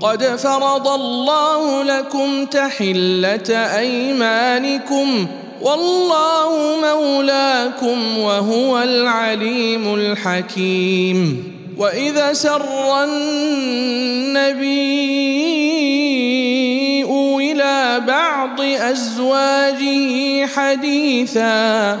قد فرض الله لكم تحلة أيمانكم والله مولاكم وهو العليم الحكيم. وإذا سر النبي إلى بعض أزواجه حديثا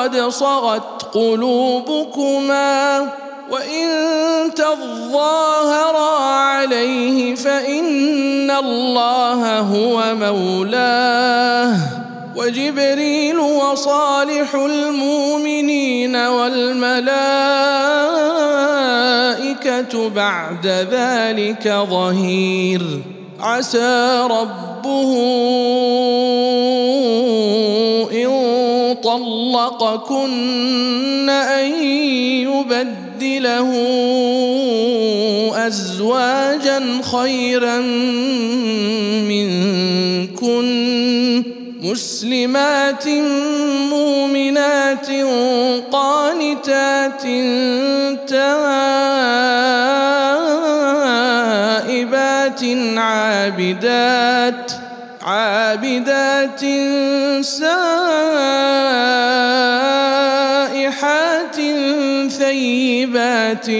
فقد صغت قلوبكما وإن تظاهرا عليه فإن الله هو مولاه وجبريل وصالح المؤمنين والملائكة بعد ذلك ظهير. عسى ربه طلقكن أن يبدله أزواجا خيرا منكن مسلمات مؤمنات قانتات تائبات عابدات عابدات سائحات ثيبات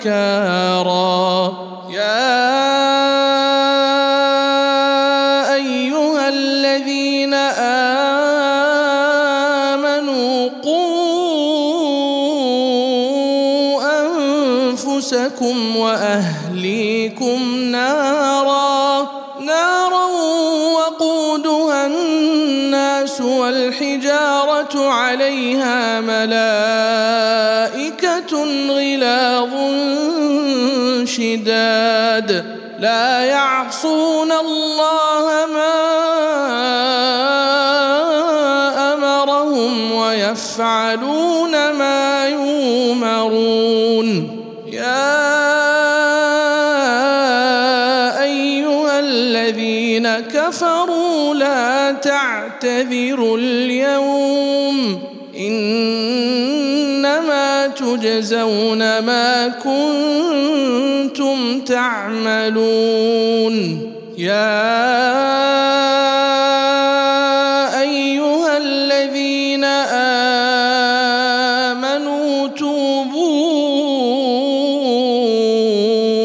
وأبكارا. يا أيها الذين آمنوا قوا أنفسكم وأهليكم نارا. نارا وقودها الناس والحجارة عليها ملائكة غلاظ شداد. لا يعصون الله ما أمرهم ويفعلون ما يؤمرون يا أيها الذين كفروا تعتذروا اليوم إنما تجزون ما كنتم تعملون يا أيها الذين آمنوا توبوا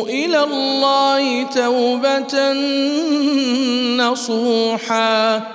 إلى الله توبة نصوحا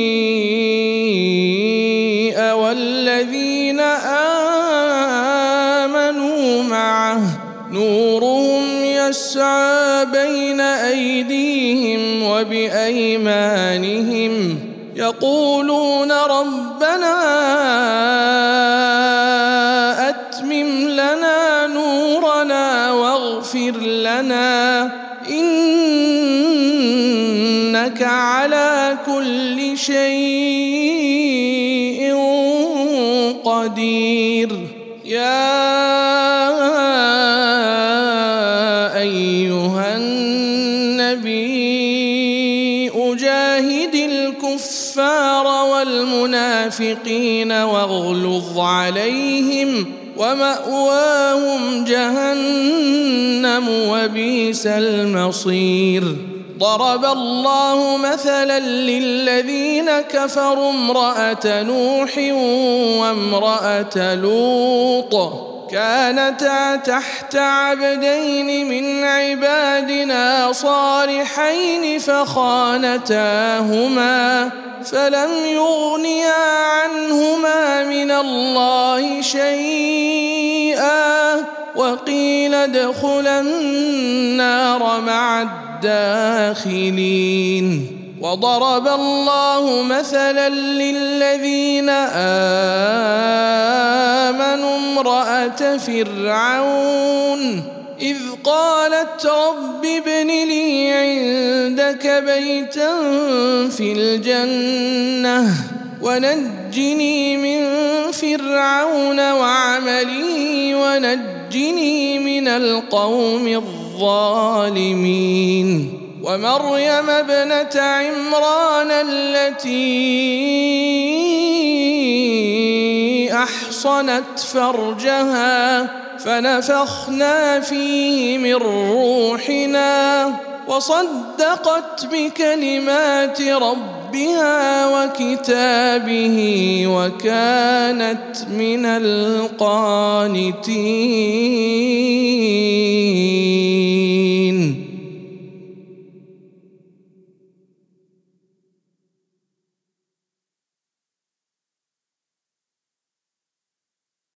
يسعى بين ايديهم وبايمانهم يقولون ربنا اتمم لنا نورنا واغفر لنا انك على كل شيء قدير يا والمنافقين واغلظ عليهم ومأواهم جهنم وبئس المصير. ضرب الله مثلا للذين كفروا امرأة نوح وامرأة لوط. كانتا تحت عبدين من عبادنا صالحين فخانتاهما فلم يغنيا عنهما من الله شيئا وقيل ادخلا النار مع الداخلين وضرب الله مثلا للذين آمنوا امرأة فرعون. إذ قالت رب ابن لي عندك بيتا في الجنة ونجني من فرعون وعمله ونجني من القوم الظالمين. ومريم ابنة عمران التي احصنت فرجها فنفخنا فيه من روحنا وصدقت بكلمات ربها وكتابه وكانت من القانتين.